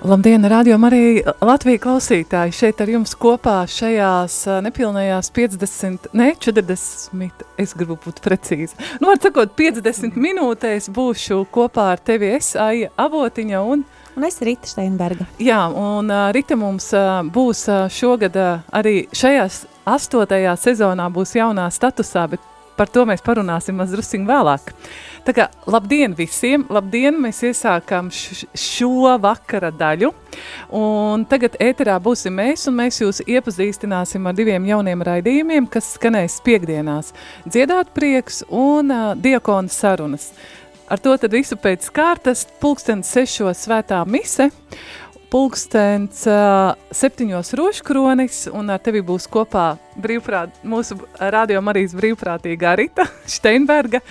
Labdien, radio arī Latvija klausītāji. Šeit ar jums kopā šajās nepilnējās 50, ne 40, es gribu būt precīzi. Nu, var sakot, 50 minūtēs būšu kopā ar tevi es, Aija Avotiņa un... Un es Rita Steinberga. Jā, un uh, Rita mums uh, būs uh, šogad uh, arī šajās astotajā sezonā būs jaunā statusā, bet par to mēs parunāsim mazdrusiņ vēlāk. Tā kā labdien visiem, labdien, mēs iesākam šo vakara daļu, un tagad ēterā būsim mēs, un mēs jūs iepazīstināsim ar diviem jauniem raidījumiem, kas skanēs piekdienās – dziedāt prieks un uh, diakona sarunas. Ar to tad visu pēc kārtas, pulkstens sešos svētā mise, pulkstens uh, septiņos roškronis, un ar tevi būs kopā brīvprāt, mūsu radio Marijas brīvprātīgā Rita Steinberga,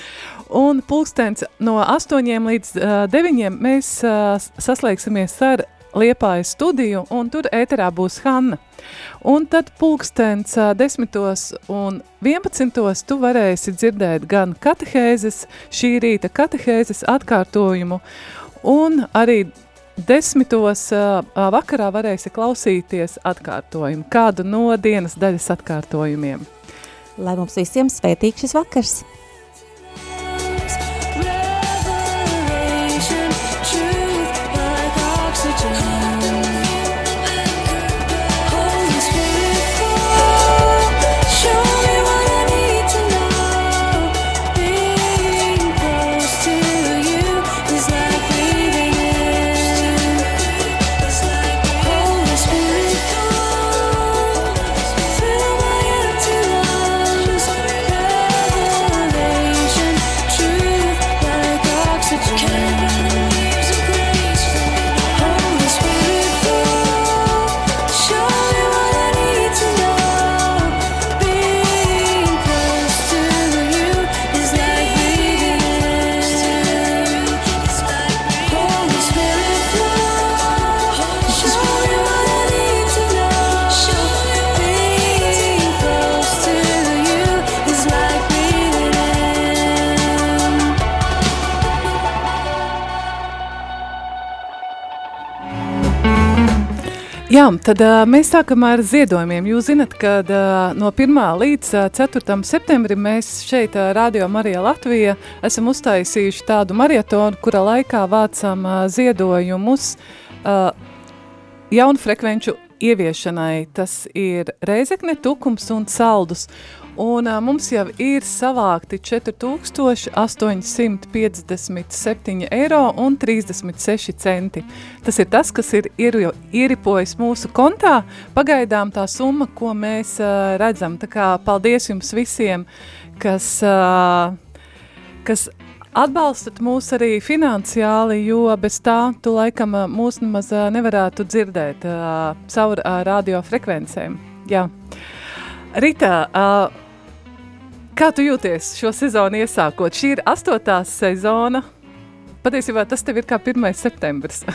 un pulkstens no astoņiem līdz uh, deviņiem mēs uh, saslēgsimies ar Liepāju studiju, un tur ēterā būs Hanna. Un tad pulkstens uh, desmitos un vienpadsmitos tu varēsi dzirdēt gan katehēzes, šī rīta katehēzes atkārtojumu, un arī desmitos vakarā varēsi klausīties atkārtojumu, kādu no dienas daļas atkārtojumiem. Lai mums visiem svētīgs šis vakars! Jā, tad uh, mēs sākam ar ziedojumiem. Jūs zinat, ka uh, no 1. līdz uh, 4. septembrim mēs šeit, uh, Radio Marija Latvija, esam uztaisījuši tādu marietonu, kura laikā vācam uh, ziedojumus uh, jaunu frekvenču ieviešanai. Tas ir Reizekne, Tukums un Saldus. Un uh, mums jau ir savākti 4857 eiro un 36 centi. Tas ir tas, kas ir ieripojis mūsu kontā. Pagaidām tā summa, ko mēs uh, redzam. Tā kā paldies jums visiem, kas, uh, kas atbalstat mūs arī finansiāli, jo bez tā tu laikam mūs nemaz nevarētu dzirdēt uh, caur uh, radiofrekvencēm. Jā. Rita, uh, Kā tu jūties šo sezonu iesākot? Šī ir astotā sezona. Patiesībā tas tev ir kā 1. septembris.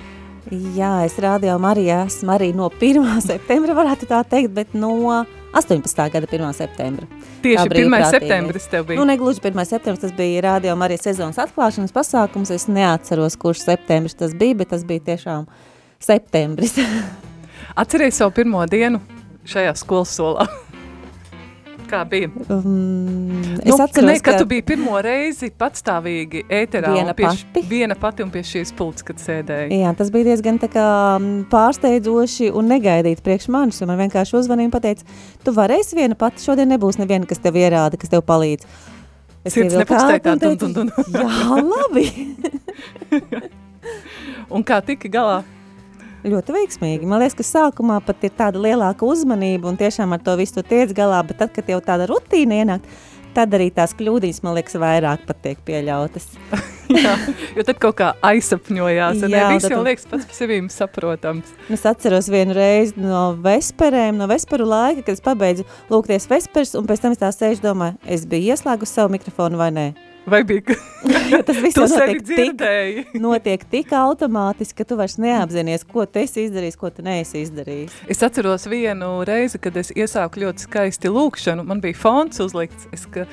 Jā, es rādījām arī esmu arī no 1. septembra, varētu tā teikt, bet no 18. gada 1. septembra. Tieši 1. septembris tev bija? Nu, negluži 1. septembris, tas bija rādījām arī sezonas atklāšanas pasākums. Es neatceros, kurš septembris tas bija, bet tas bija tiešām septembris. Atceries savu pirmo dienu šajā skolas solā? Kā bija? Um, es nu, atceros, ne, ka, ka tu biji pirmo reizi patstāvīgi ēterā viena pie, pati. Viena pati un pie šīs pults, kad sēdēji. Jā, tas bija diezgan tā kā pārsteidzoši un negaidīt priekš manis, man vienkārši uzvanīja un pateica, tu varēsi viena pati, šodien nebūs neviena, kas tev ierāda, kas tev palīdz. Es Sirds nepakstēja tā dun, dun, dun. Jā, labi. un kā tika galā? Ļoti veiksmīgi. Man liekas, ka sākumā pat ir tāda lielāka uzmanība un tiešām ar to visu tiec galā, bet tad, kad jau tāda rutīna ienāk, tad arī tās kļūdīnas, man liekas, vairāk pat tiek pieļautas. Jā, jo tad kaut kā aizsapņojās, un viss jau liekas pats par sevīm saprotams. Es atceros vienu reizi no vesperēm, no vesperu laika, kad es pabeidzu lūgties vespers, un pēc tam es tā sēžu domāju, es biju ieslēgus savu mikrofonu vai nē. Vai bija? tas viss notiek tik, notiek tik automātiski, ka tu vairs neapzinies, ko tu esi izdarījis, ko tu neesi izdarījis. Es atceros vienu reizi, kad es iesāku ļoti skaisti lūkšanu. Man bija fons uzlikts. Es, ka,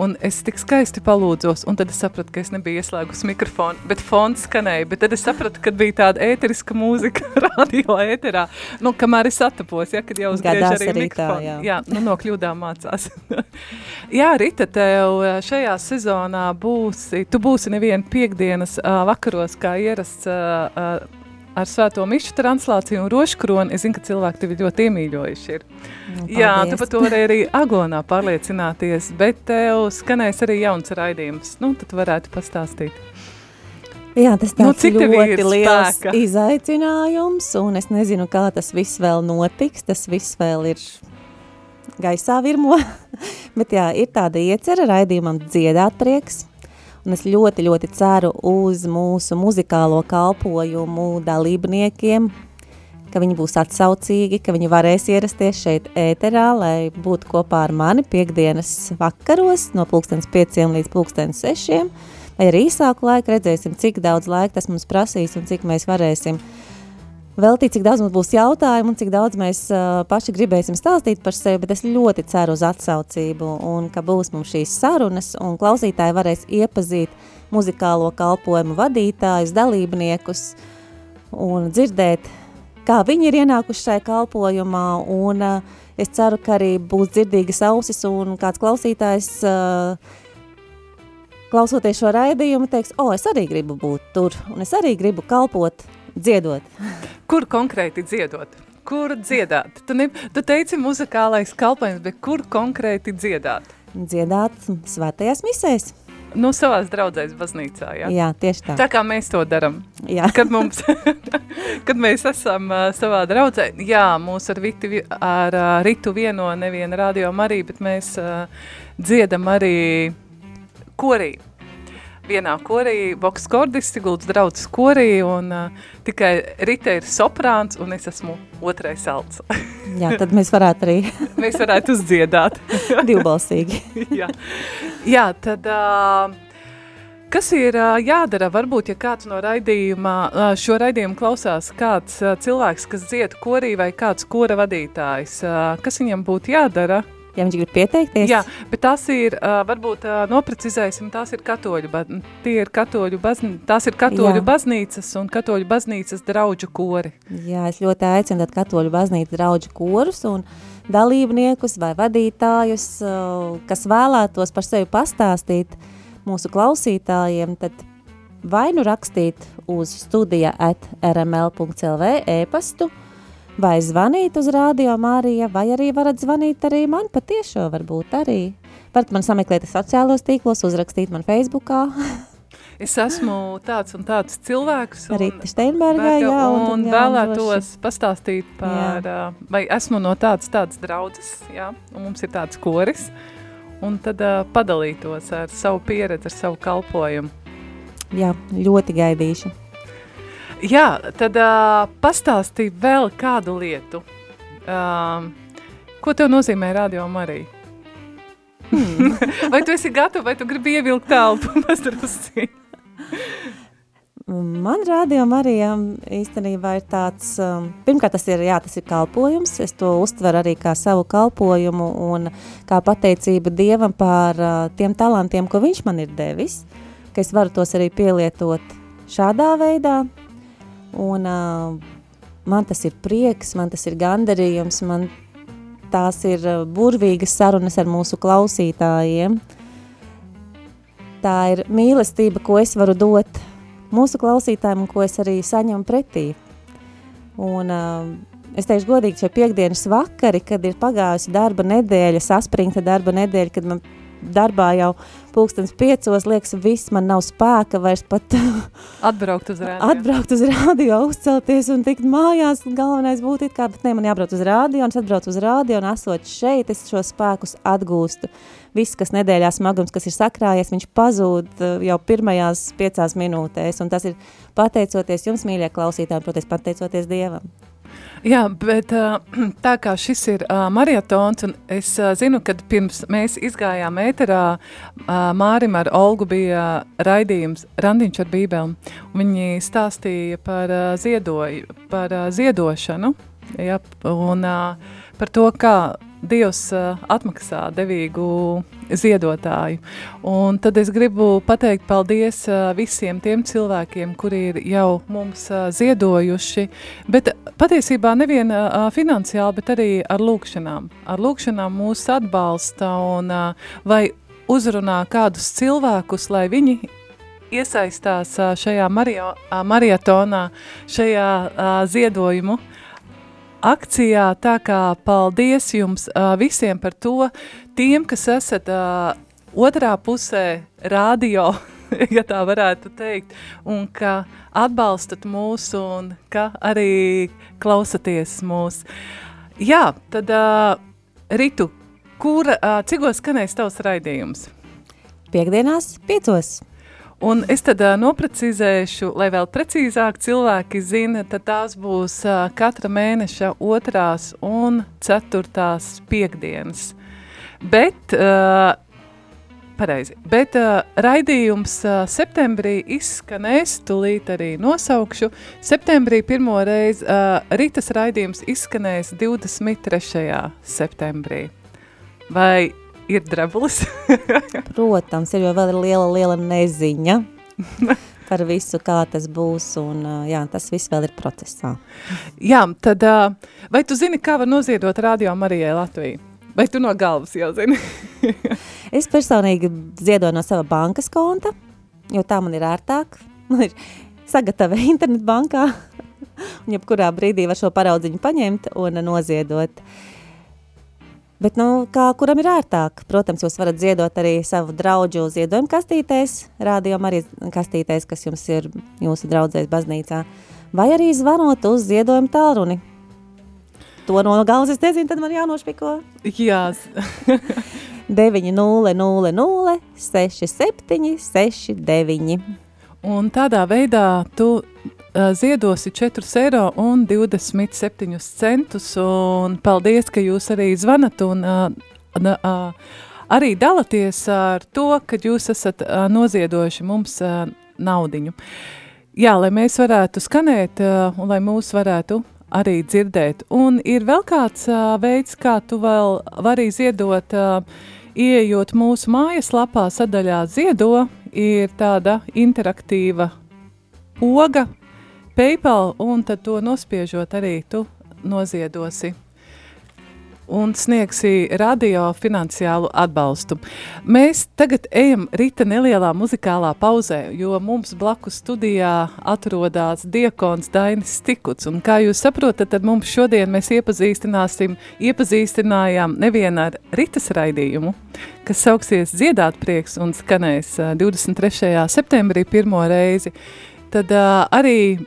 Un es tik skaisti palūdzos, un tad es sapratu, ka es nebiju ieslēgusi mikrofonu, bet fons skanēja. Bet tad es sapratu, ka bija tāda ēteriska mūzika radio ēterā. Nu, kamēr es atapos, ja, kad jau uzgriež arī, arī mikrofonu. Tā, jā. jā, nu, no kļūdām mācās. jā, Rita, tev šajā sezonā būsi, tu būsi nevienu piekdienas uh, vakaros, kā ierasts uh, uh, ar svēto mišu translāciju un roškroni, es zinu, ka cilvēki tevi ļoti iemīļojuši ir. Nu, Jā, tu par to vari arī agonā pārliecināties, bet tev skanēs arī jauns raidījums. Nu, tad varētu pastāstīt. Jā, tas nu, tāds nu, ļoti liels spēka? izaicinājums, un es nezinu, kā tas viss vēl notiks. Tas viss vēl ir gaisā virmo, bet jā, ir tāda iecerē raidījumam dziedāt prieks, Un es ļoti, ļoti ceru uz mūsu muzikālo kalpojumu dalībniekiem, ka viņi būs atsaucīgi, ka viņi varēs ierasties šeit ēterā, lai būtu kopā ar mani piekdienas vakaros no pulkstens pieciem līdz pulkstens sešiem, vai arī īsāku laiku redzēsim, cik daudz laika tas mums prasīs un cik mēs varēsim uh, veltīt, cik daudz mums būs jautājumu un cik daudz mēs uh, paši gribēsim stāstīt par sevi, bet es ļoti ceru uz atsaucību un ka būs mums šīs sarunas un klausītāji varēs iepazīt muzikālo kalpojumu vadītājus, dalībniekus un dzirdēt, kā viņi ir ienākuši šai kalpojumā. Un uh, es ceru, ka arī būs dzirdīgas ausis un kāds klausītājs uh, klausoties šo raidījumu teiks, o, es arī gribu būt tur un es arī gribu kalpot dziedot. Kur konkrēti dziedot? Kur dziedāt? Tu, ne, tu teici muzikālais kalpojums, bet kur konkrēti dziedāt? Dziedāt svētajās misēs. Nu, savās draudzēs baznīcā, jā? Jā, tieši tā. Tā kā mēs to daram. Jā. Kad, mums, kad mēs esam uh, savā draudzē, jā, mūs ar, viti, ar uh, Ritu vieno neviena radio arī, bet mēs uh, dziedam arī korī vienā korī, Voks Kordis, Sigulds draudzes korī, un uh, tikai Rita ir soprāns, un es esmu otrais alts. Jā, tad mēs varētu arī... mēs varētu uzdziedāt. Divbalsīgi. Jā. Jā, tad... Uh, Kas ir jādara? Varbūt, ja kāds no raidījuma, šo raidījumu klausās kāds cilvēks, kas dzied korī vai kāds kora vadītājs, kas viņam būtu jādara, ja viņš grib pieteikties. Jā, bet tās ir, varbūt noprecizēsim, tās ir katoļu, tie ir katoļu bazni, tās ir katoļu Jā. baznīcas un katoļu baznīcas draudžu kori. Jā, es ļoti aicinu tad katoļu baznīcas draudžu korus un dalībniekus vai vadītājus, kas vēlētos par sevi pastāstīt mūsu klausītājiem, tad vai nu rakstīt uz studija at rml.lv e-pastu, vai zvanīt uz Rādio Mārija, vai arī varat zvanīt arī man patiešo, varbūt arī. Varat man sameklēt sociālos tīklos, uzrakstīt man Facebookā. es esmu tāds un tāds cilvēks. Un, Rita Steinberga, jā. Un, un vēlētos pastāstīt par, jā. vai esmu no tāds tāds draudzes, jā, un mums ir tāds koris, un tad uh, padalītos ar savu pieredzi, ar savu kalpojumu. Jā, ļoti gaidīšu. Jā, tad uh, pastāstīj vēl kādu lietu. Uh, ko tev nozīmē radio Marija? Hmm. vai tu esi gatava, vai tu gribi ievilkt telpu mazdrusci? Man rādījuma arī īstenībā ir tāds, um, pirmkārt tas ir, jā, tas ir kalpojums, es to uztveru arī kā savu kalpojumu un kā pateicību Dievam par uh, tiem talantiem, ko viņš man ir devis, ka es varu tos arī pielietot šādā veidā, Un uh, man tas ir prieks, man tas ir gandarījums, man tās ir burvīgas sarunas ar mūsu klausītājiem. Tā ir mīlestība, ko es varu dot mūsu klausītājiem un ko es arī saņemu pretī. Un uh, es teikšu godīgi, šie piekdienas vakari, kad ir pagājusi darba nedēļa, saspringta darba nedēļa, kad man darbā jau pulkstens piecos, liekas, viss man nav spēka vairs pat atbraukt uz rādio. atbraukt uz rādio, uzcelties un tikt mājās. Galvenais būtu it kā, bet ne, man jābrauc uz rādio, un es atbraucu uz rādio, un esot šeit, es šo spēkus atgūstu. Viss, kas nedēļā smagums, kas ir sakrājies, viņš pazūd uh, jau pirmajās piecās minūtēs, un tas ir pateicoties jums, mīļie klausītāji, protams, pateicoties Dievam. Jā, bet tā kā šis ir marietons, un es zinu, ka pirms mēs izgājām ēterā, Mārim ar Olgu bija raidījums Randiņš ar bībeli, viņi stāstīja par, ziedoju, par ziedošanu, ja, un par to, kā Dievs atmaksā devīgu ziedotāju. Un tad es gribu pateikt paldies visiem tiem cilvēkiem, kuri ir jau mums ziedojuši, bet patiesībā nevien finansiāli, bet arī ar lūkšanām. Ar lūkšanām mūs atbalsta un vai uzrunā kādus cilvēkus, lai viņi iesaistās šajā mario, marietonā, šajā ziedojumu akcijā. Tā kā paldies jums visiem par to, tiem, kas esat uh, otrā pusē radio, ja tā varētu teikt, un ka atbalstat mūs un ka arī klausaties mūs. Jā, tad uh, Ritu, kur, uh, cikos skanēs tavs raidījums? Piekdienās piecos. Un es tad uh, noprecizēšu, lai vēl precīzāk cilvēki zina, tad tās būs uh, katra mēneša otrās un ceturtās piekdienas. Bet, uh, pareizi, bet uh, raidījums uh, septembrī izskanēs, tūlīt arī nosaukšu. Septembrī pirmo reizi uh, Ritas raidījums izskanēs 23. septembrī. Vai ir drebulis. Protams, ir jau vēl ir liela, liela neziņa par visu, kā tas būs, un jā, tas viss vēl ir procesā. Jā, tad vai tu zini, kā var noziedot radio Marijai Latviju? Vai tu no galvas jau zini? es personīgi ziedoju no sava bankas konta, jo tā man ir ērtāk. Man ir sagatava internetbankā, un jebkurā brīdī var šo paraudziņu paņemt un noziedot. Bet, nu, kā kuram ir ērtāk? Protams, jūs varat ziedot arī savu draugu ziedojumu kastītēs, rādījumā arī kastītēs, kas jums ir jūsu draudzēs baznīcā, vai arī zvanot uz ziedojumu tālruni. To no galvas es nezinu, tad man jānošpiko. Jā. 900 67 69. Un tādā veidā tu Eh, ziedosi 4 eiro un 27 centus, un paldies, ka jūs arī zvanat un uh, uh, arī dalaties ar to, ka jūs esat uh, noziedojuši mums naudiņu. Jā, lai mēs varētu skanēt un lai mūs varētu arī dzirdēt. Un ir vēl kāds uh, veids, kā tu vēl vari ziedot, uh, ieejot mūsu mājaslapā sadaļā ziedo, ir tāda interaktīva oga, PayPal, un tad to nospiežot arī tu noziedosi un sniegsi radio finansiālu atbalstu. Mēs tagad ejam rita nelielā muzikālā pauzē, jo mums blakus studijā atrodas diekons Dainis Stikuts, un kā jūs saprotat, tad mums šodien mēs iepazīstināsim, iepazīstinājām nevienu ar ritas raidījumu, kas sauksies Dziedāt prieks un skanēs 23. septembrī pirmo reizi, tad uh, arī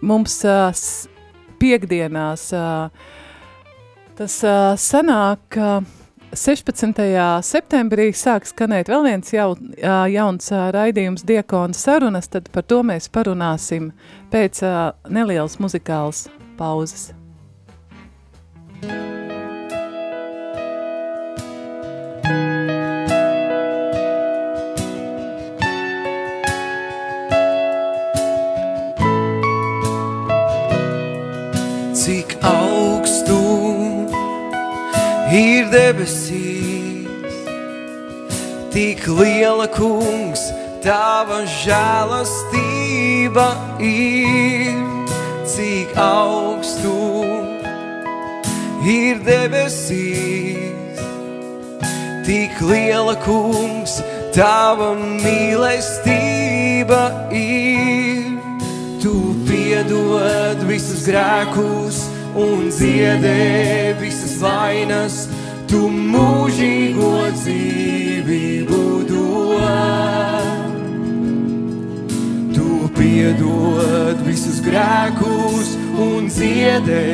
mums uh, piekdienās uh, tas uh, sanāk, uh, 16. septembrī sāk skanēt vēl viens jau, uh, jauns uh, raidījums Diekona sarunas, tad par to mēs parunāsim pēc uh, nelielas muzikālas pauzes. Ir debesīs. Tik liela kungs, tava žēlastība ir, cik augstu ir debesīs. Tik liela kungs, tava mīlestība ir. Tu piedod visus grēkus un dziedē visas vainas, tu mūžīgo dzīvību dod. Tu piedod visus grēkus un dziedē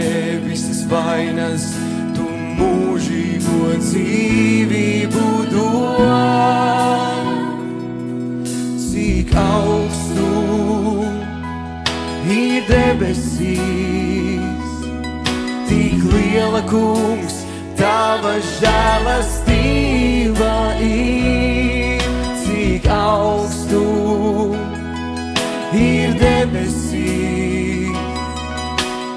visas vainas, tu mūžīgo dzīvību dod. Cik augstu ir debesīs, liela kungs, tava žēlastība ir, cik augstu ir debesīs.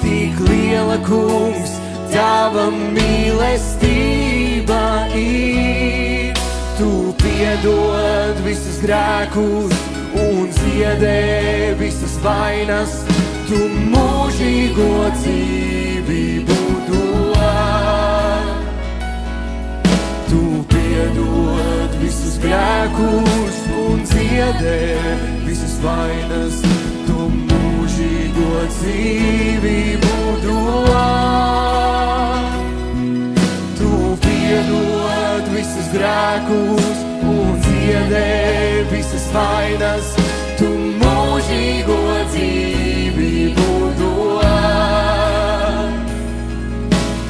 Tik liela kungs, tava mīlestība ir, tu piedod visus grēkus un ziedē visas vainas, tu mūžīgo dzīvību grēkus un ziedē visas vainas, tu mūžīgo dzīvību dod. Tu piedod visus grēkus un ziedē visas vainas, tu mūžīgo dzīvību dod.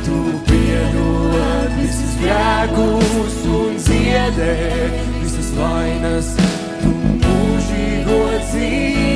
Tu piedod visus grēkus ziedē visas vainas, tu mūžīgo dzīvību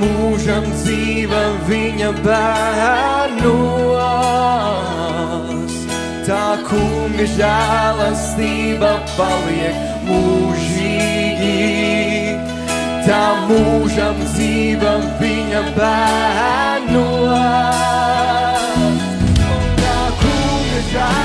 mūžam dzīva viņa bērnos. Tā kunga žēlastība paliek mūžīgi, tā mūžam dzīva viņa bērnos. Tā kunga žēlastība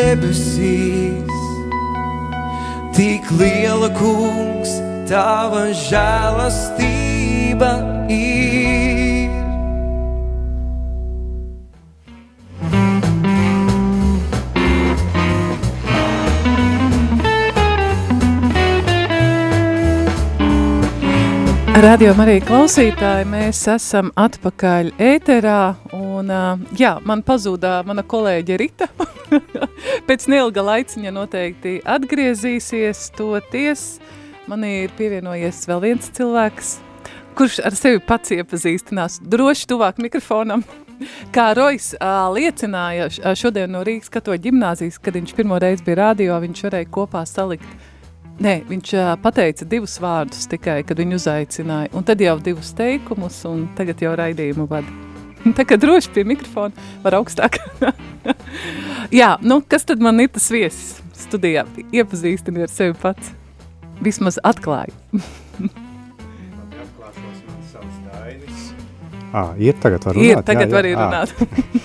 debesīs, tik liela kungs, tava žēlastība Radio Marija klausītāji, mēs esam atpakaļ ēterā, un jā, man pazūdā mana kolēģe Rita. Pēc neilga laiciņa noteikti atgriezīsies toties. Man ir pievienojies vēl viens cilvēks, kurš ar sevi pats iepazīstinās droši tuvāk mikrofonam. Kā Rojas uh, liecināja šodien no Rīgas katoļu ģimnāzijas, kad viņš pirmo reizi bija radio, viņš varēja kopā salikt Nē, viņš pateica divus vārdus tikai, kad viņu uzaicināja, un tad jau divus teikumus, un tagad jau raidījumu vada. Tā kā droši pie mikrofona var augstāk. Jā, nu, kas tad man ir tas viesis studijā? Iepazīstini ar sevi pats. Vismaz atklāju. Ah, ir tagad var Ir, runāt? tagad var arī Ā, runāt.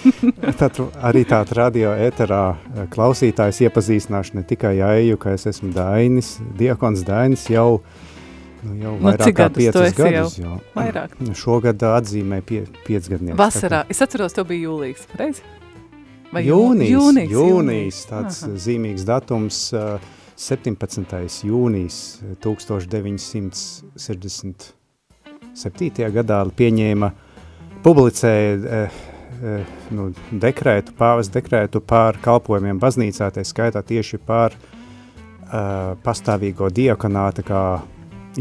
Tad arī tāds radio ēterā klausītājs iepazīstināšu ne tikai Aiju, ka es esmu Dainis, Diakons Dainis jau, nu, jau Nu, vairāk kā esi gadus. Jau. Vairāk. Šogad ā, atzīmē pie, piecgadnieks. Vasarā. Es atceros, tev bija jūlijas, reiz? Jū- Jūnijas, Jūnijas, jūnijas, tāds Aha. zīmīgs datums, ā, 17. jūnijas 1967. gadā pieņēma, publicēja eh, eh, nu, dekrētu, pāvis dekrētu pār kalpojumiem baznīcā, tā skaitā tieši pār uh, pastāvīgo diakonāta kā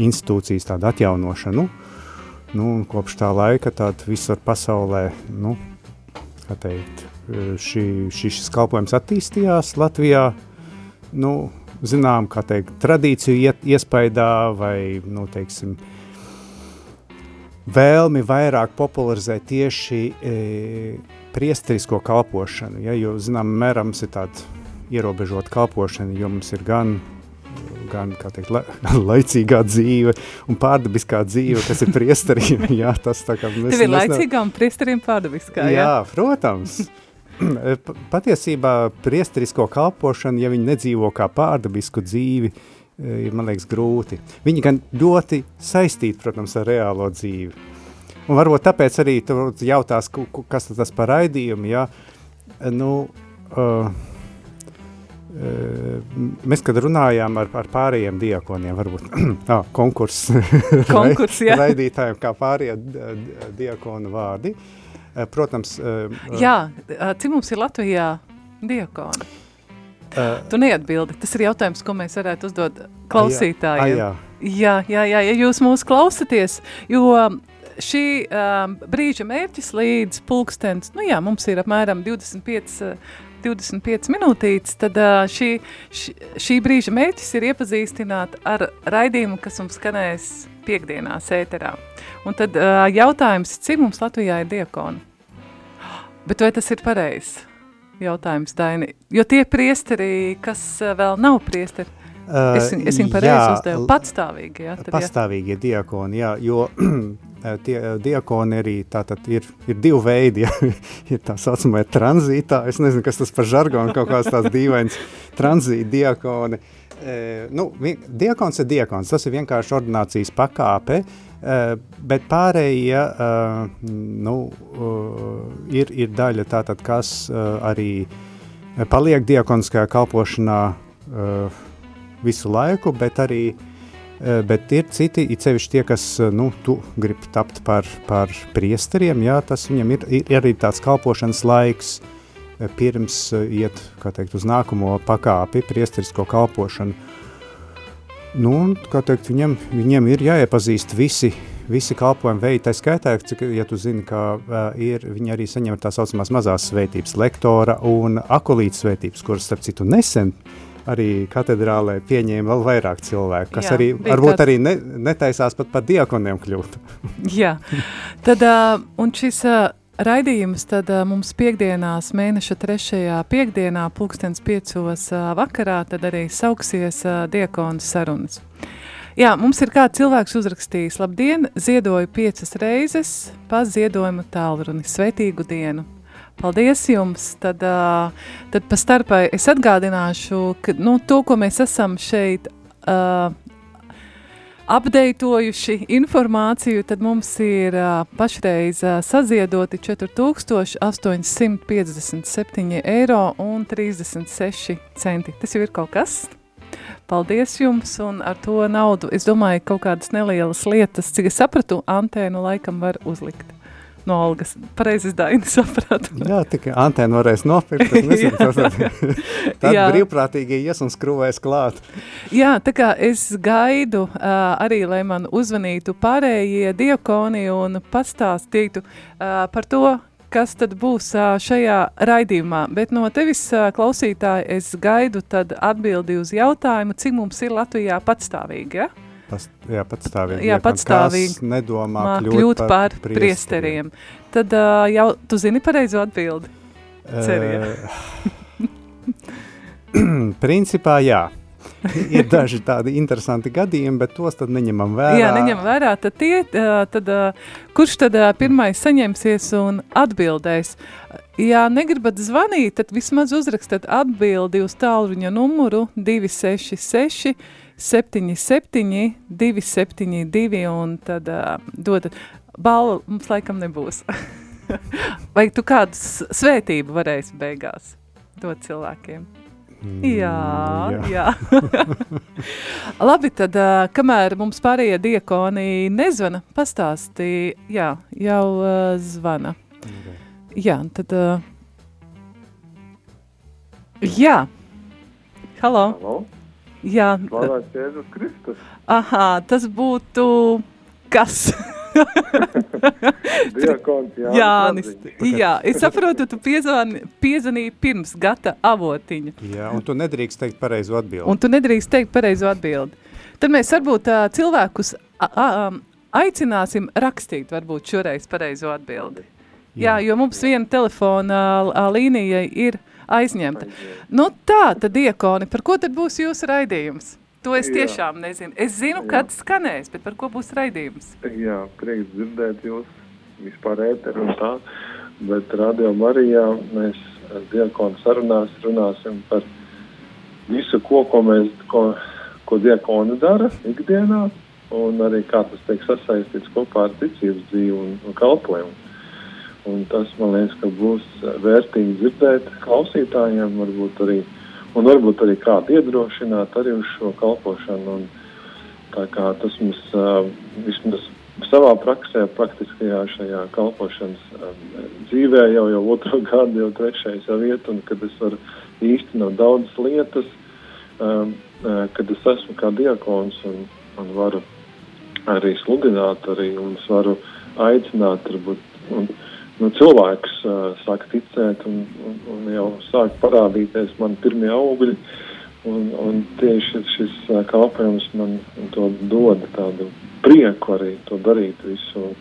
institūcijas tādu atjaunošanu. Nu, un kopš tā laika tād visur pasaulē, nu, kā teikt, šī, šī, šis kalpojums attīstījās Latvijā, nu, zinām, kā teikt, tradīciju iet, iespaidā vai, nu, teiksim, vēlmi vairāk popularizēt tieši e, priesterisko kalpošanu, ja, jo, zinām, mēram mums ir tāda ierobežota kalpošana, jo mums ir gan, gan, teikt, la, laicīgā dzīve un pārdabiskā dzīve, kas ir priesteriem, jā, tas tā kā mēs... Tev ir laicīgā un priesteriem pārdabiskā, jā? Jā, protams. Patiesībā priesterisko kalpošanu, ja viņi nedzīvo kā pārdabisku dzīvi, ir, man liekas, grūti. Viņi gan ļoti saistīti, protams, ar reālo dzīvi. Un varbūt tāpēc arī tu jautās, kas tas par raidījumu, jā. Nu, uh, Mēs, kad runājām ar, ar pārējiem diakoniem, varbūt ah, konkurss Konkurs, raidītājiem, kā pārējie diakonu vārdi, protams... Jā, cik mums ir Latvijā diakoni? Uh, tu neatbildi, tas ir jautājums, ko mēs varētu uzdot klausītājiem. Jā, jā, jā, jā, ja jūs mūs klausaties, jo šī um, brīža mērķis līdz pulkstens, nu jā, mums ir apmēram 25 uh, 25 minūtītes, tad šī, šī, šī brīža mērķis ir iepazīstināt ar raidījumu, kas mums skanēs piekdienās ēterā. Un tad jautājums, cik mums Latvijā ir diakoni? Bet vai tas ir pareizs jautājums, Daini? Jo tie priesteri, kas vēl nav priesteri, es, es viņu pareizi uzdevu, patstāvīgi. Jā, pastāvīgie diakoni, jā, jo tie diakoni arī tātad ir, ir divi veidi, ja? ir tā saucamā tranzītā, es nezinu, kas tas par žargonu, kaut kāds tāds dīvains tranzīta diakoni. E, nu, diakons ir diakons, tas ir vienkārši ordinācijas pakāpe, bet pārējie e, nu, ir, ir daļa tātad, kas arī paliek diakoniskajā kalpošanā visu laiku, bet arī uh, Eh, bet ir citi, it sevišķi tie, kas eh, nu, grib tapt par, par priesteriem, jā, tas viņam ir, ir arī tāds kalpošanas laiks eh, pirms iet, kā teikt, uz nākamo pakāpi, priesterisko kalpošanu. Nu, kā teikt, viņam, viņiem ir jāiepazīst visi, visi kalpojumi veidi, tā skaitā, cik, ja tu zini, ka uh, ir, viņi arī saņem tā saucamās mazās svētības lektora un akolītas svētības, kuras, starp citu, nesen arī katedrālē pieņēma vēl vairāk cilvēku, kas Jā, arī varbūt tāds... arī ne, netaisās pat par diakoniem kļūt. Jā, tad, uh, un šis uh, raidījums tad mums piekdienās mēneša trešajā piekdienā pulkstens piecos vakarā tad arī sauksies diakonu sarunas. Jā, mums ir kāds cilvēks uzrakstījis, labdien, ziedoju piecas reizes pa ziedojumu tālruni, svētīgu dienu. Paldies jums! Tad, tad pa starpai es atgādināšu, ka nu, to, ko mēs esam šeit uh, apdeitojuši informāciju, tad mums ir pašreiz saziedoti 4857 eiro un 36 centi. Tas jau ir kaut kas. Paldies jums, un ar to naudu, es domāju, kaut kādas nelielas lietas, cik es sapratu, antēnu laikam var uzlikt no Olgas. Pareizi Daini sapratu. Jā, tikai antēnu varēs nopirkt. Es nezinu, tad, tad brīvprātīgi ies un skrūvēs klāt. Jā, tā kā es gaidu uh, arī, lai man uzvanītu pārējie diakoni un pastāstītu uh, par to, kas tad būs šajā raidījumā. Bet no tevis, klausītāji, es gaidu tad atbildi uz jautājumu, cik mums ir Latvijā patstāvīgi, ja? Past, jā, patstāvīgi. Jā, patstāvīgi. nedomā kļūt, kļūt par, par priesteriem. priesteriem. Tad uh, jau tu zini pareizo atbildi? Cerija. Uh, principā jā. ir daži tādi interesanti gadījumi, bet tos tad neņemam vērā. Jā, neņem vērā. Tad tie, tad, kurš tad pirmais saņemsies un atbildēs? Ja negribat zvanīt, tad vismaz uzrakstat atbildi uz tālruņa numuru 266 77, 272, un tad uh, dodat. Balva mums laikam nebūs. Vai tu kādu svētību varēsi beigās dot cilvēkiem? Mm, jā, jā. jā. Labi, tad uh, kamēr mums pārējie diakoni nezvana, pastāstī, jā, jau uh, zvana. Okay. Jā, tad, uh, jā, halo. Halo. Jā. Slavēts Jēzus Kristus. Aha, tas būtu kas? Diakons Jānis. Jānis. Jā, es saprotu, tu piezvani, piezvanīji pirms gata avotiņa. Jā, un tu nedrīkst teikt pareizo atbildi. Un tu nedrīkst teikt pareizo atbildi. Tad mēs varbūt uh, cilvēkus a, a, um, aicināsim rakstīt varbūt šoreiz pareizo atbildi. Jā, Jā jo mums viena telefona a, līnija ir aizņemta. Nu tā, tad diekoni, par ko tad būs jūsu raidījums? To es tiešām Jā. nezinu. Es zinu, Jā. kad skanēs, bet par ko būs raidījums? Jā, prieks dzirdēt jūs vispār ēteru un tā, bet Radio Marijā mēs diakonu sarunās runāsim par visu, ko, ko mēs, ko, ko diakoni dara ikdienā, un arī kā tas tiek sasaistīts kopā ar ticības dzīvi un, un kalpojumu. Un tas, man liekas, ka būs vērtīgi dzirdēt klausītājiem, varbūt arī uh, un varbūt arī kādu iedrošināt arī uz šo kalpošanu. Un, tā kā tas mums uh, vismaz savā praksē, praktiskajā šajā kalpošanas dzīvē jau, jau otro gadu, jau trešais jau iet, un kad es varu īstenot daudzas lietas, uh, kad es esmu kā diakons un, un varu arī sludināt, arī un es varu aicināt, varbūt, un, nu, cilvēks uh, sāk ticēt un, un, un jau sāk parādīties man pirmie augļi. Un, un tieši šis uh, kalpojums man to dod tādu prieku arī to darīt visu.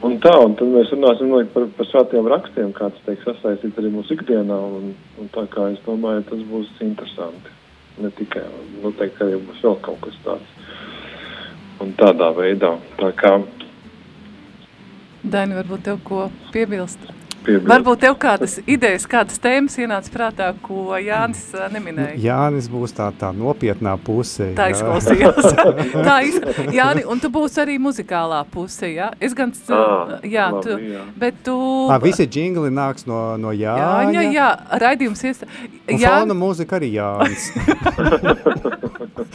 Un, tā, un tad mēs runāsim par, par svētiem rakstiem, kā tas tiek sasaistīts arī mūsu ikdienā. Un, un tā kā es domāju, tas būs interesanti. Ne tikai, noteikti arī būs vēl kaut kas tāds. Un tādā veidā. Tā kā Daini, varbūt tev ko piebilst? Piebilst. Varbūt tev kādas idejas, kādas tēmas ienāca prātā, ko Jānis neminēja? Jānis būs tā, tā nopietnā puse. Tā izklausījās. tā iz... Jāni, un tu būsi arī muzikālā puse, jā? Es gan, ah, jā, labi, tu, jā. bet tu... À, visi džingli nāks no, no Jāņa. Jāņa, jā, raidījums iestā... Un Jā... fona mūzika arī Jānis.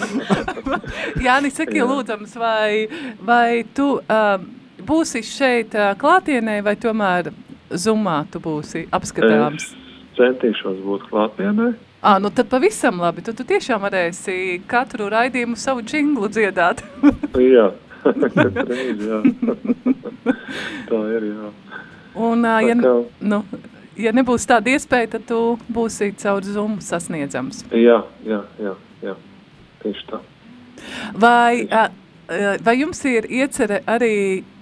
Jāni, saki lūdzams, vai, vai tu... Um, būsi šeit klātienē vai tomēr zumā tu būsi apskatāms? Es centīšos būt klātienē. À, nu tad pavisam labi. Tu, tu tiešām varēsi katru raidījumu savu džinglu dziedāt. jā, katru reizi, jā. Tā ir, jā. Un, uh, ja, nu, ja nebūs tāda iespēja, tad tu būsi caur Zoom sasniedzams. Jā, jā, jā, jā. Tieši tā. Vai, uh, vai jums ir iecerē arī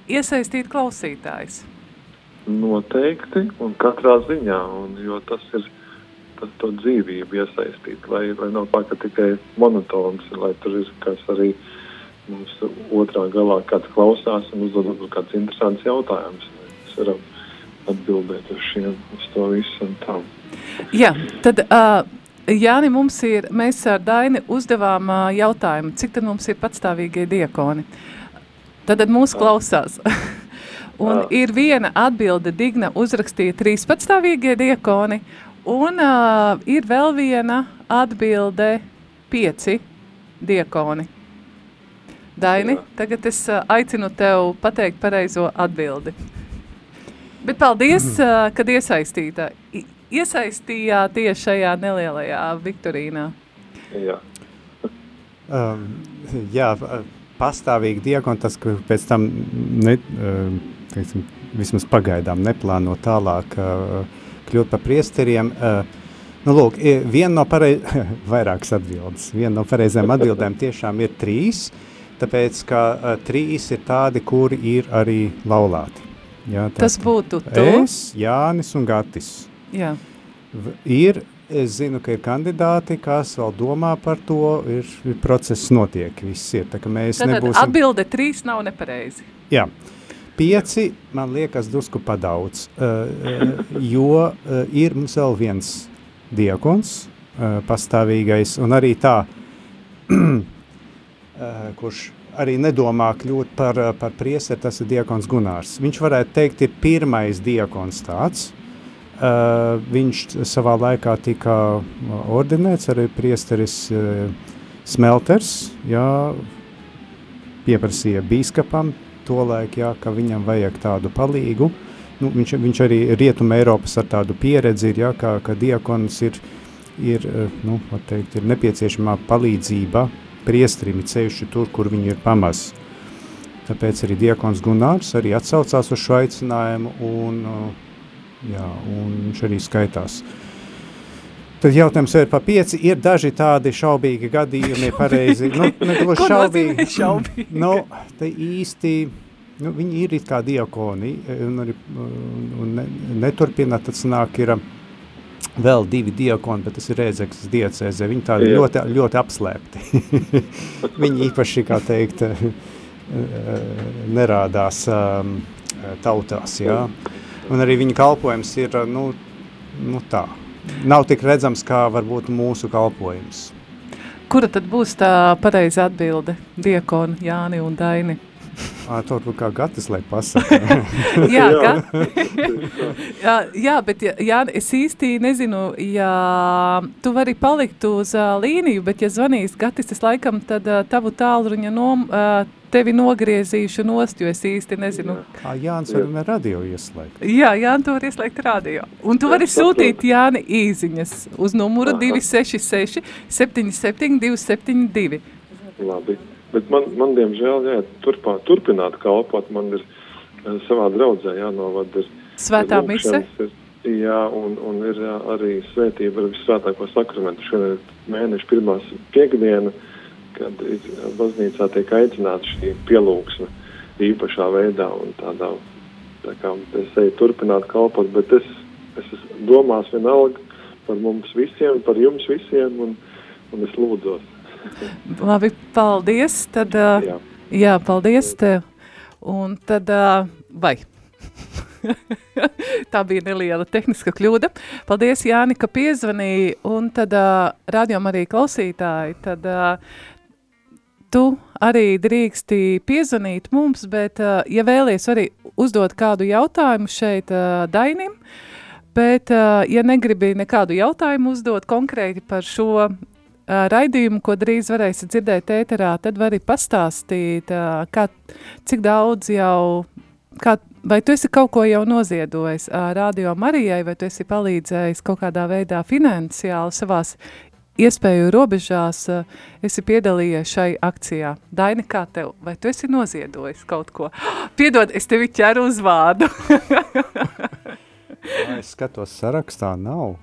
iesaistīt klausītājs? Noteikti, un katrā ziņā, un, jo tas ir tas to dzīvību iesaistīt, lai, lai nav tā, ka tikai monotons, lai tur ir kas arī mums otrā galā kāds klausās un uzdod kāds interesants jautājums. Mēs varam atbildēt uz šiem, uz to visu un tā. Jā, tad uh, Jāni, mums ir, mēs ar Daini uzdevām uh, jautājumu, cik tad mums ir patstāvīgie diakoni? Uh, Tad, tad mūs klausās. un ah. ir viena atbilde, Digna uzrakstīja trīs patstāvīgie diakoni, un uh, ir vēl viena atbilde pieci diakoni. Daini, Jā. tagad es uh, aicinu tev pateikt pareizo atbildi. Bet paldies, mm. uh, kad iesaistītā. Iesaistījāties šajā nelielajā Viktorīnā. Jā. um, jā, pastāvīgi diakoni, tas, pēc tam, ne, eh, teiksim, vismaz pagaidām neplāno tālāk eh, kļūt par priesteriem, eh, Nu, lūk, viena no pareizām, vairākas atbildes, viena no pareizām atbildēm tiešām ir trīs, tāpēc, ka trīs ir tādi, kuri ir arī laulāti. Jā, Tas būtu tu? Es, Jānis un Gatis. Jā. Ir Es zinu, ka ir kandidāti, kas vēl domā par to, ir, ir process notiek, viss ir. Tā, mēs Tad nebūsim... atbilde trīs nav nepareizi. Jā. Pieci, man liekas, drusku padaudz, uh, jo uh, ir mums vēl viens diakons, uh, pastāvīgais, un arī tā, kurš arī nedomā kļūt par, par priesteri, tas ir diakons Gunārs. Viņš varētu teikt, ir pirmais diakons tāds, Uh, viņš savā laikā tika ordinēts arī priesteris uh, Smelters, jā, pieprasīja bīskapam tolaik, jā, ka viņam vajag tādu palīgu. Nu, viņš, viņš arī Rietuma Eiropas ar tādu pieredzi ir, jā, kā, ka diakons ir, ir, nu, teikt, ir nepieciešamā palīdzība priestrim ceļši tur, kur viņi ir pamaz. Tāpēc arī diakons Gunārs arī atsaucās uz šo aicinājumu un uh, jā, un viņš arī skaitās. Tad jautājums ir par pieci. Ir daži tādi šaubīgi gadījumi, pareizi. Nu, ne gluži šaubīgi. šaubīgi? Nu, te īsti, nu, viņi ir it kā diakoni, un, arī, un ne, neturpina, tad sanāk ir, vēl divi diakoni, bet tas ir Rēdzekas diecēzē. Viņi tādi Jā. ļoti, ļoti apslēpti. viņi īpaši, kā teikt, nerādās um, tautās, jā. Un arī viņa kalpojums ir, nu, nu tā, nav tik redzams, kā varbūt mūsu kalpojums. Kura tad būs tā pareiza atbilde? Diekoni, Jāni un Daini? À, to varbūt kā Gatis, lai pasaka. jā, jā. jā, jā, bet jā, jā, es īsti nezinu, ja tu vari palikt uz uh, līniju, bet ja zvanīs Gatis, es laikam tad uh, tavu tālruņa nom, uh, tevi nogriezīšu nost, jo es īsti nezinu. Jā, Jānis var jā. radio ieslēgt. Jā, Jāni, tu vari ieslēgt radio. Un tu jā, vari sūtīt Jāni īziņas uz numuru Aha. 266 77 272. Labi. Bet man, man diemžēl, jā, turpā, turpināt kalpot, man ir eh, savā draudzē jānovada. Svētā mise? Jā, un, un ir jā, arī svētība ar visvētāko sakramentu. Šodien ir mēneša pirmās piekdiena, kad baznīcā tiek aicināta šī pielūgsme īpašā veidā un tādā, tā kā es eju turpināt kalpot, bet es, es domās vienalga par mums visiem, par jums visiem, un, un es lūdzos. Labi, paldies. Tad, jā. jā, paldies tev. Un tad, vai? Tā bija neliela tehniska kļūda. Paldies, Jāni, ka piezvanīji. Un tad, uh, rādījām arī klausītāji, tad uh, tu arī drīksti piezvanīt mums, bet, uh, ja vēlies arī uzdot kādu jautājumu šeit uh, Dainim, bet, uh, ja negribi nekādu jautājumu uzdot konkrēti par šo raidījumu, ko drīz varēsi dzirdēt ēterā, tad vari pastāstīt, kā, cik daudz jau, kā, vai tu esi kaut ko jau noziedojis Radio Marijai, vai tu esi palīdzējis kaut kādā veidā finansiāli savās iespēju robežās, esi piedalījies šai akcijā. Daini, kā tev, vai tu esi noziedojis kaut ko? Piedod, es tevi ķeru uz vārdu. es skatos sarakstā, nav.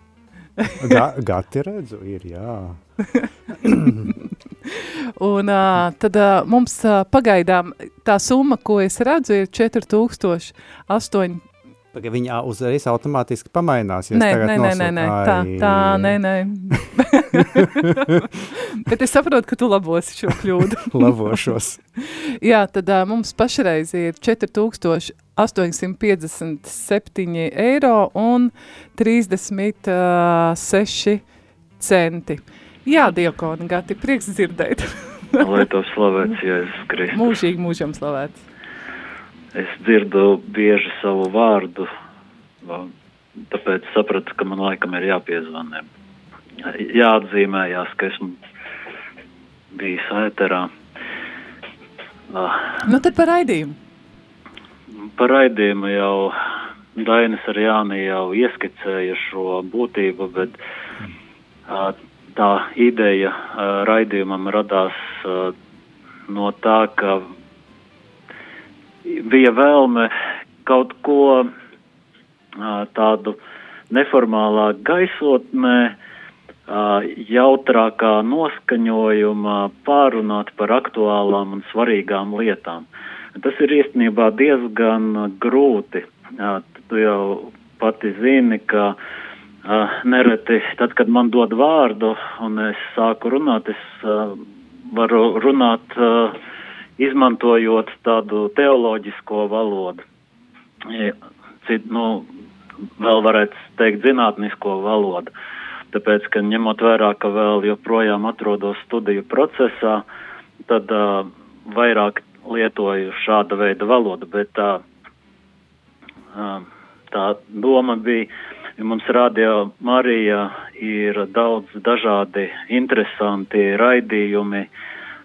Ga, gati redzu, ir jā. un uh, tad uh, mums uh, pagaidām tā summa, ko es redzu, ir 4008. Pagaid, viņa uzreiz automātiski pamainās. Nē, nē, nē, nē, nē, tā, tā, nē, nē. Bet es saprotu, ka tu labosi šo kļūdu. Labošos. Jā, tad uh, mums pašreiz ir 4000 857 eiro un 36 centi. Jā, Diokoni, Gati, prieks dzirdēt. Lai to slavēts, Jēzus Kristus. Mūžīgi mūžam slavēts. Es dzirdu bieži savu vārdu, tāpēc sapratu, ka man laikam ir jāpiezvanē. Jāatzīmējās, ka esmu bijis ēterā. Nu tad par raidījumu par raidījumu jau Dainis ar Jāni jau ieskicēja šo būtību, bet tā ideja raidījumam radās no tā, ka bija vēlme kaut ko tādu neformālā gaisotnē, jautrākā noskaņojumā pārunāt par aktuālām un svarīgām lietām. Tas ir īstenībā diezgan grūti. Tu jau pati zini, ka nereti tad, kad man dod vārdu un es sāku runāt, es varu runāt uh, izmantojot tādu teoloģisko valodu. Cit, nu, vēl varētu teikt zinātnisko valodu. Tāpēc, ka ņemot vērā, ka vēl joprojām atrodos studiju procesā, tad uh, vairāk lietoju šāda veida valodu, bet tā, tā doma bija, ja mums radio Marija ir daudz dažādi interesanti raidījumi,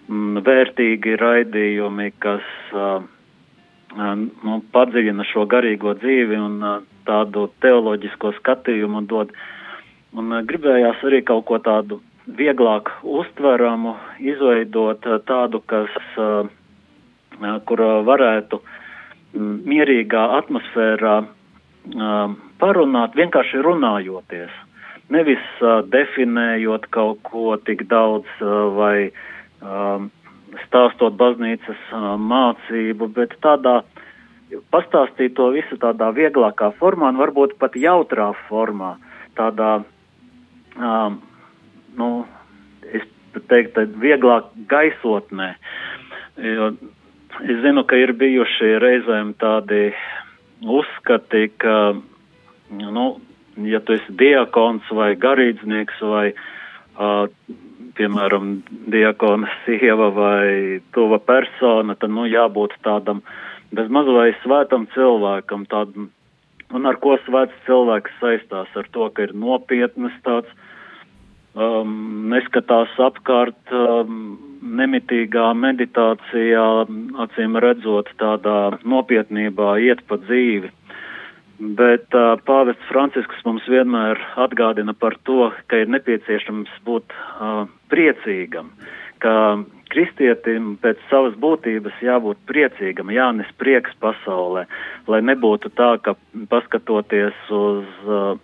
vērtīgi raidījumi, kas nu, padziļina šo garīgo dzīvi un tādu teoloģisko skatījumu dod. Un gribējās arī kaut ko tādu vieglāk uztveramu, izveidot tādu, kas uh, kur varētu mierīgā atmosfērā parunāt, vienkārši runājoties. Nevis definējot kaut ko tik daudz vai stāstot baznīcas mācību, bet tādā pastāstīt to visu tādā vieglākā formā un varbūt pat jautrā formā, tādā um, nu, es teiktu, vieglāk gaisotnē. Jo es zinu, ka ir bijuši reizēm tādi uzskati, ka, nu, ja tu esi diakons vai garīdznieks vai, uh, piemēram, diakona sieva vai tuva persona, tad, nu, jābūt tādam bez maz vai svētam cilvēkam, tādam, un ar ko svēts cilvēks saistās ar to, ka ir nopietnas tāds, um, neskatās apkārt, um, nemitīgā meditācijā, acīm redzot, tādā nopietnībā iet pa dzīvi. Bet uh, pāvests Francisks mums vienmēr atgādina par to, ka ir nepieciešams būt uh, priecīgam, ka kristietim pēc savas būtības jābūt priecīgam, jānes prieks pasaulē, lai nebūtu tā, ka paskatoties uz, uh,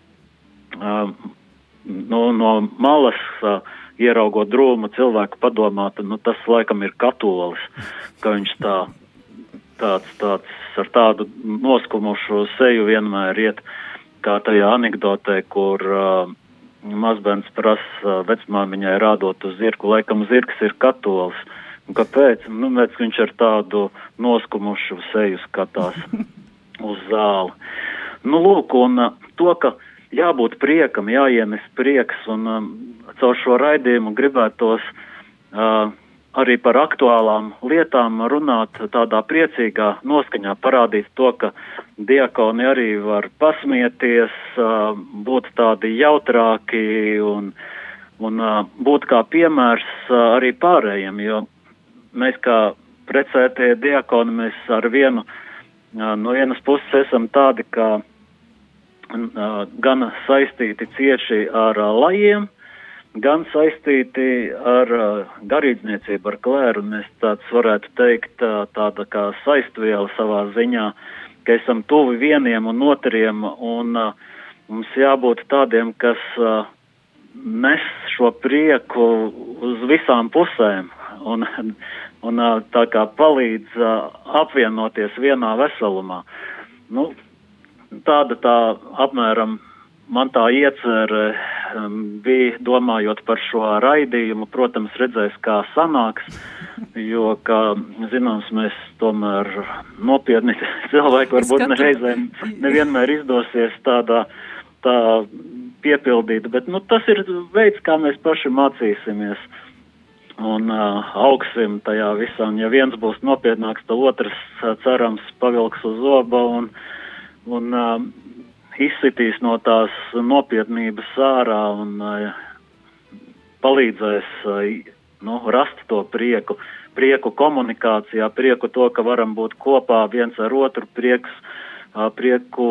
uh, no, no malas, uh, ieraugot drūmu cilvēku padomāt, nu tas laikam ir katolis, ka viņš tā tāds, tāds ar tādu noskumušu seju vienmēr iet, kā tajā anekdotē, kur uh, mazbērns prasa vecmāmiņai rādot uz zirgu, laikam zirgs ir katols. Un kāpēc? Nu,ēc viņš ar tādu noskumušu seju skatās uz zāli. Nu, lūk, un to, ka jābūt priekam, jāienes prieks, un um, caur šo raidījumu gribētos uh, arī par aktuālām lietām runāt tādā priecīgā noskaņā, parādīt to, ka diakoni arī var pasmieties, būt tādi jautrāki un, un būt kā piemērs arī pārējiem, jo mēs kā precētie diakoni, mēs ar vienu, no vienas puses esam tādi, kā gan saistīti cieši ar lajiem, gan saistīti ar garīdzniecību, ar klēru. Mēs tāds varētu teikt, tāda kā saistviela savā ziņā, ka esam tuvi vieniem un otriem, un mums jābūt tādiem, kas nes šo prieku uz visām pusēm, un, un tā kā palīdz apvienoties vienā veselumā. Nu, tāda tā apmēram man tā iecerē bija domājot par šo raidījumu, protams, redzēs, kā sanāks, jo, kā zināms, mēs tomēr nopietni cilvēki varbūt nereizēm nevienmēr izdosies tādā tā piepildīt, bet nu, tas ir veids, kā mēs paši mācīsimies un uh, augsim tajā visā. Un ja viens būs nopietnāks, tad otrs uh, cerams pavilks uz zoba un, un uh, izsitīs no tās nopietnības ārā un uh, palīdzēs uh, nu, rast to prieku, prieku komunikācijā, prieku to, ka varam būt kopā viens ar otru, prieks, prieku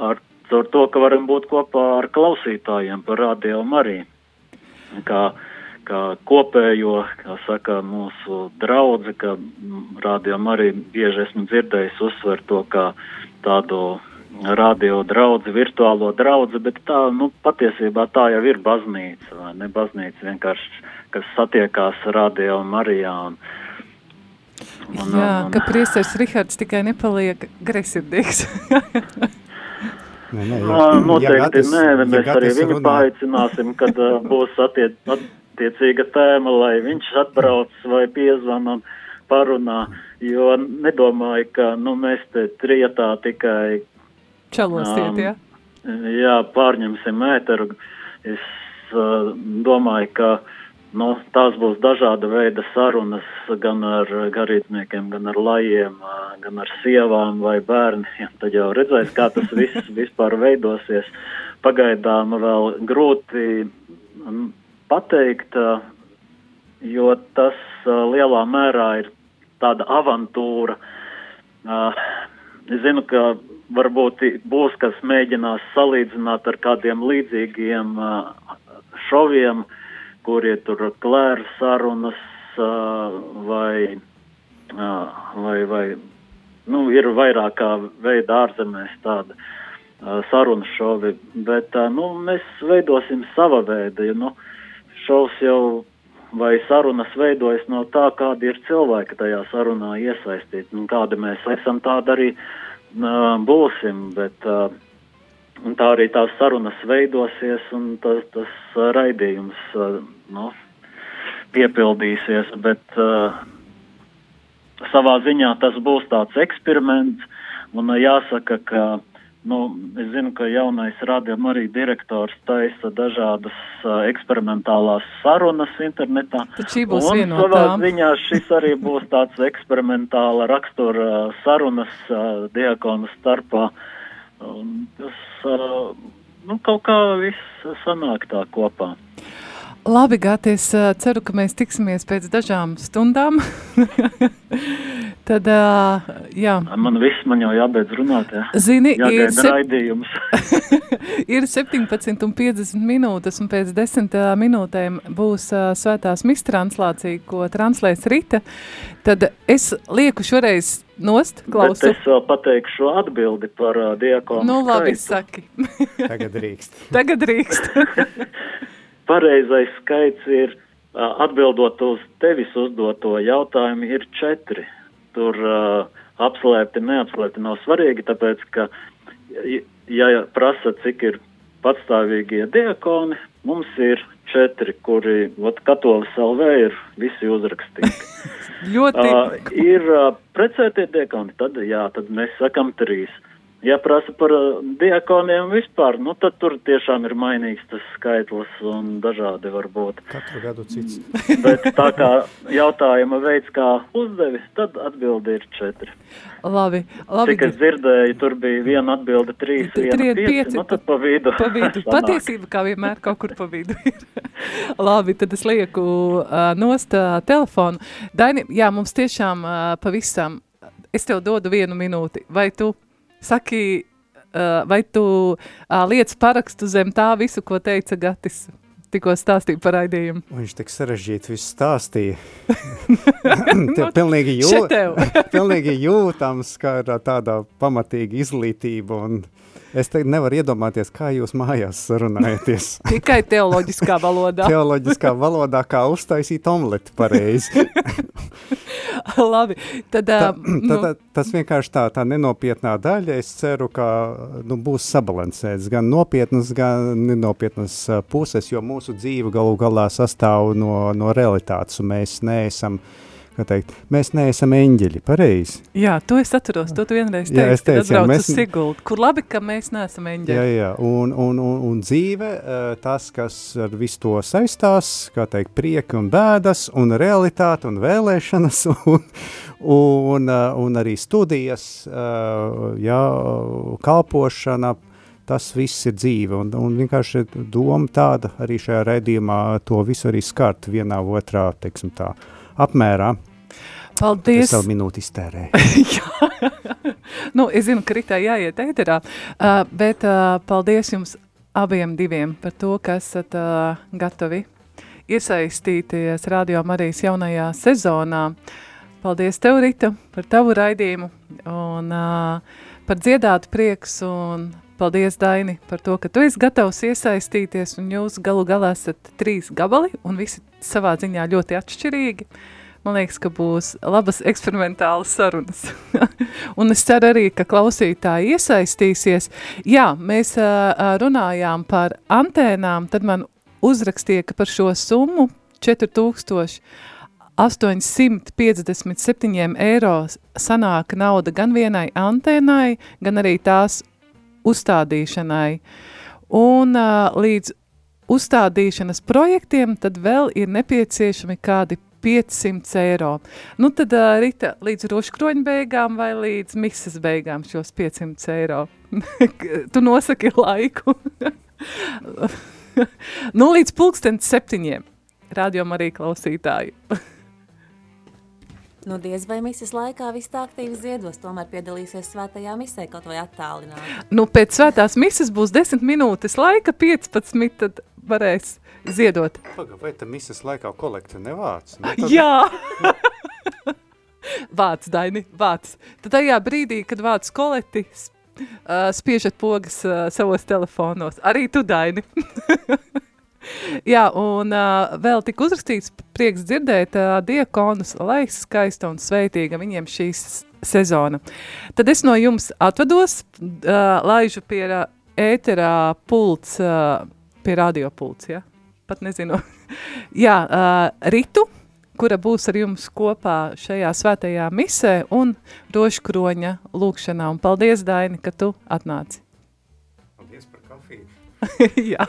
ar, ar to, ka varam būt kopā ar klausītājiem par radio arī. Kā, kā kopējo, kā saka mūsu draudze, ka radio arī bieži esmu dzirdējis uzsver to kā tādu radio draudzi, virtuālo draudzi, bet tā, nu, patiesībā tā jau ir baznīca, vai ne baznīca vienkārši, kas satiekās radio un Marijā. Un, un, Jā, un, ka priesteris Rihards tikai nepaliek gresirdīgs. Nē, nē, jā, Noteikti ja gatis, nē, mēs ja arī viņu runā. paaicināsim, kad uh, būs attiec, attiecīga tēma, lai viņš atbrauc vai piezvan un parunā, jo nedomāju, ka nu, mēs te trietā tikai Čelosiet, jā? Jā, pārņemsim ēteru. Es uh, domāju, ka nu, tās būs dažāda veida sarunas gan ar garīdzniekiem, gan ar lajiem, gan ar sievām vai bērniem. Tad jau redzēs, kā tas viss vispār veidosies. Pagaidām vēl grūti pateikt, jo tas lielā mērā ir tāda avantūra. Es zinu, ka varbūt būs, kas mēģinās salīdzināt ar kādiem līdzīgiem uh, šoviem, kur ir tur klēra sarunas uh, vai, uh, vai, vai, nu, ir vairākā veida ārzemēs tāda sarunu šovi, bet, nu, mēs veidosim sava veida, nu, šovs jau vai sarunas veidojas no tā, kādi ir cilvēki tajā sarunā iesaistīti, un kādi mēs esam, tādi arī uh, būsim, bet un tā arī tās sarunas veidosies, un tas, tas raidījums nu, piepildīsies. Bet uh, savā ziņā tas būs tāds eksperiments, un jāsaka, ka Nu, es zinu, ka jaunais radījuma arī direktors taisa dažādas uh, eksperimentālās sarunas internetā. Tad šī būs un viena no tām. ziņā šis arī būs tāds eksperimentāla rakstura sarunas uh, diakonu starpā. Un tas uh, nu, kaut kā viss sanāk tā kopā. Labi, Gati, es uh, ceru, ka mēs tiksimies pēc dažām stundām. Tad, uh, jā. Man viss man jau jābeidz runāt, jā. Zini, Jāgaida ir, sep... raidījums. ir 17 un 50 minūtes, un pēc 10 uh, minūtēm būs uh, svētās mistranslācija, ko translēs Rita. Tad es lieku šoreiz nost, klausu. Bet es vēl pateikšu atbildi par uh, diakonu Nu, labi, skaitu. saki. Tagad drīkst. Tagad drīkst. Pareizais skaits ir, atbildot uz tevis uzdoto jautājumu, ir četri. Tur uh, apslēpti, neapslēpti nav svarīgi, tāpēc, ka, ja prasa, cik ir patstāvīgie diakoni, mums ir četri, kuri, ot, katolis LV ir visi uzrakstīti. Ļoti. Uh, ir uh, precētie diakoni, tad jā, tad mēs sakam trīs. Uh, Ja prasa par uh, diakoniem vispār, nu tad tur tiešām ir mainīgs tas skaitlis un dažādi var būt. Katru gadu cits. Bet tā kā jautājuma veids, kā uzdevi, tad atbildi ir četri. Labi, labi. Cik es dzirdēju, tur bija viena atbilde trīs, viena Trien, pieci, pieci, nu tad pa vidu. Pa vidu. Patiesība, kā vienmēr, kaut kur pa vidu ir. Labi, tad es lieku uh, nost uh, telefonu. Daini, jā, mums tiešām uh, pavisam, es tev dodu vienu minūti. Vai tu Saki, uh, vai tu uh, liec parakstu zem tā visu, ko teica Gatis? Tikko stāstīja par raidījumu. Viņš tik sarežģīti visu stāstīja. Te pilnīgi, jū, pilnīgi jūtams, kā ir tāda pamatīga izglītība un Es te nevaru iedomāties, kā jūs mājās sarunājaties. Tikai teoloģiskā valodā. teoloģiskā valodā, kā uztaisīt omleti pareizi. Labi, tad, tā, nu. tā, tas vienkārši tā, tā nenopietnā daļa, es ceru, ka nu, būs sabalansēts gan nopietnas, gan nenopietnas puses, jo mūsu dzīve galu galā sastāv no, no realitātes, un mēs neesam uh, teikt, mēs neesam eņģeļi, pareizi. Jā, to es atceros, to tu vienreiz teici, jā, es teicu, jā, mēs... Siguldu, kur labi, ka mēs neesam eņģeļi. Jā, jā, un, un, un, un dzīve, tas, kas ar visu to saistās, kā teikt, prieki un bēdas, un realitāte un vēlēšanas, un, un, un arī studijas, jā, kalpošana, tas viss ir dzīve, un, un vienkārši doma tāda arī šajā raidījumā to visu arī skart vienā otrā, teiksim tā, apmērā. Paldies! Es savu minūti iztērēju. Nu, es zinu, ka Ritai jāiet ēterā, uh, bet uh, paldies jums abiem diviem par to, ka esat uh, gatavi iesaistīties Radio Marijas jaunajā sezonā. Paldies tev, Rita, par tavu raidījumu un uh, par dziedātu prieks un paldies, Daini, par to, ka tu esi gatavs iesaistīties un jūs galu galā esat trīs gabali un visi savā ziņā ļoti atšķirīgi. Man liekas, ka būs labas eksperimentālas sarunas. un es ceru arī, ka klausītāji iesaistīsies. Jā, mēs uh, runājām par antēnām, tad man uzrakstīja, ka par šo summu 4000 857 eiro sanāk nauda gan vienai antēnai, gan arī tās uzstādīšanai. Un uh, līdz uzstādīšanas projektiem tad vēl ir nepieciešami kādi 500 eiro. Nu tad, uh, Rita, līdz roškroņa beigām vai līdz misas beigām šos 500 eiro? tu nosaki laiku. nu, līdz pulksten septiņiem. Rādījumā arī klausītāji. Nu, diez vai misijas laikā viss tā aktīvi ziedos, tomēr piedalīsies svētajā misē kaut vai attālināti. Nu, pēc svētās misijas būs 10 minūtes laika, 15, tad varēs ziedot. Paga, vai tam misijas laikā kolekta nevāc? Nu, tad... Jā! vāc, Daini, vāc. Tad tajā brīdī, kad vāc kolekti, uh, spiežat pogas uh, savos telefonos. Arī tu, Daini. Jā, un uh, vēl tika uzrakstīts prieks dzirdēt uh, diekonus, lai skaista un sveitīga viņiem šīs sezona. Tad es no jums atvados, uh, laižu pie uh, ēterā pults uh, pie radiopults, ja? Pat nezinu. Jā, uh, Ritu, kura būs ar jums kopā šajā svētajā misē un roškroņa lūkšanā. Un paldies, Daini, ka tu atnāci. Paldies par kafiju. Jā.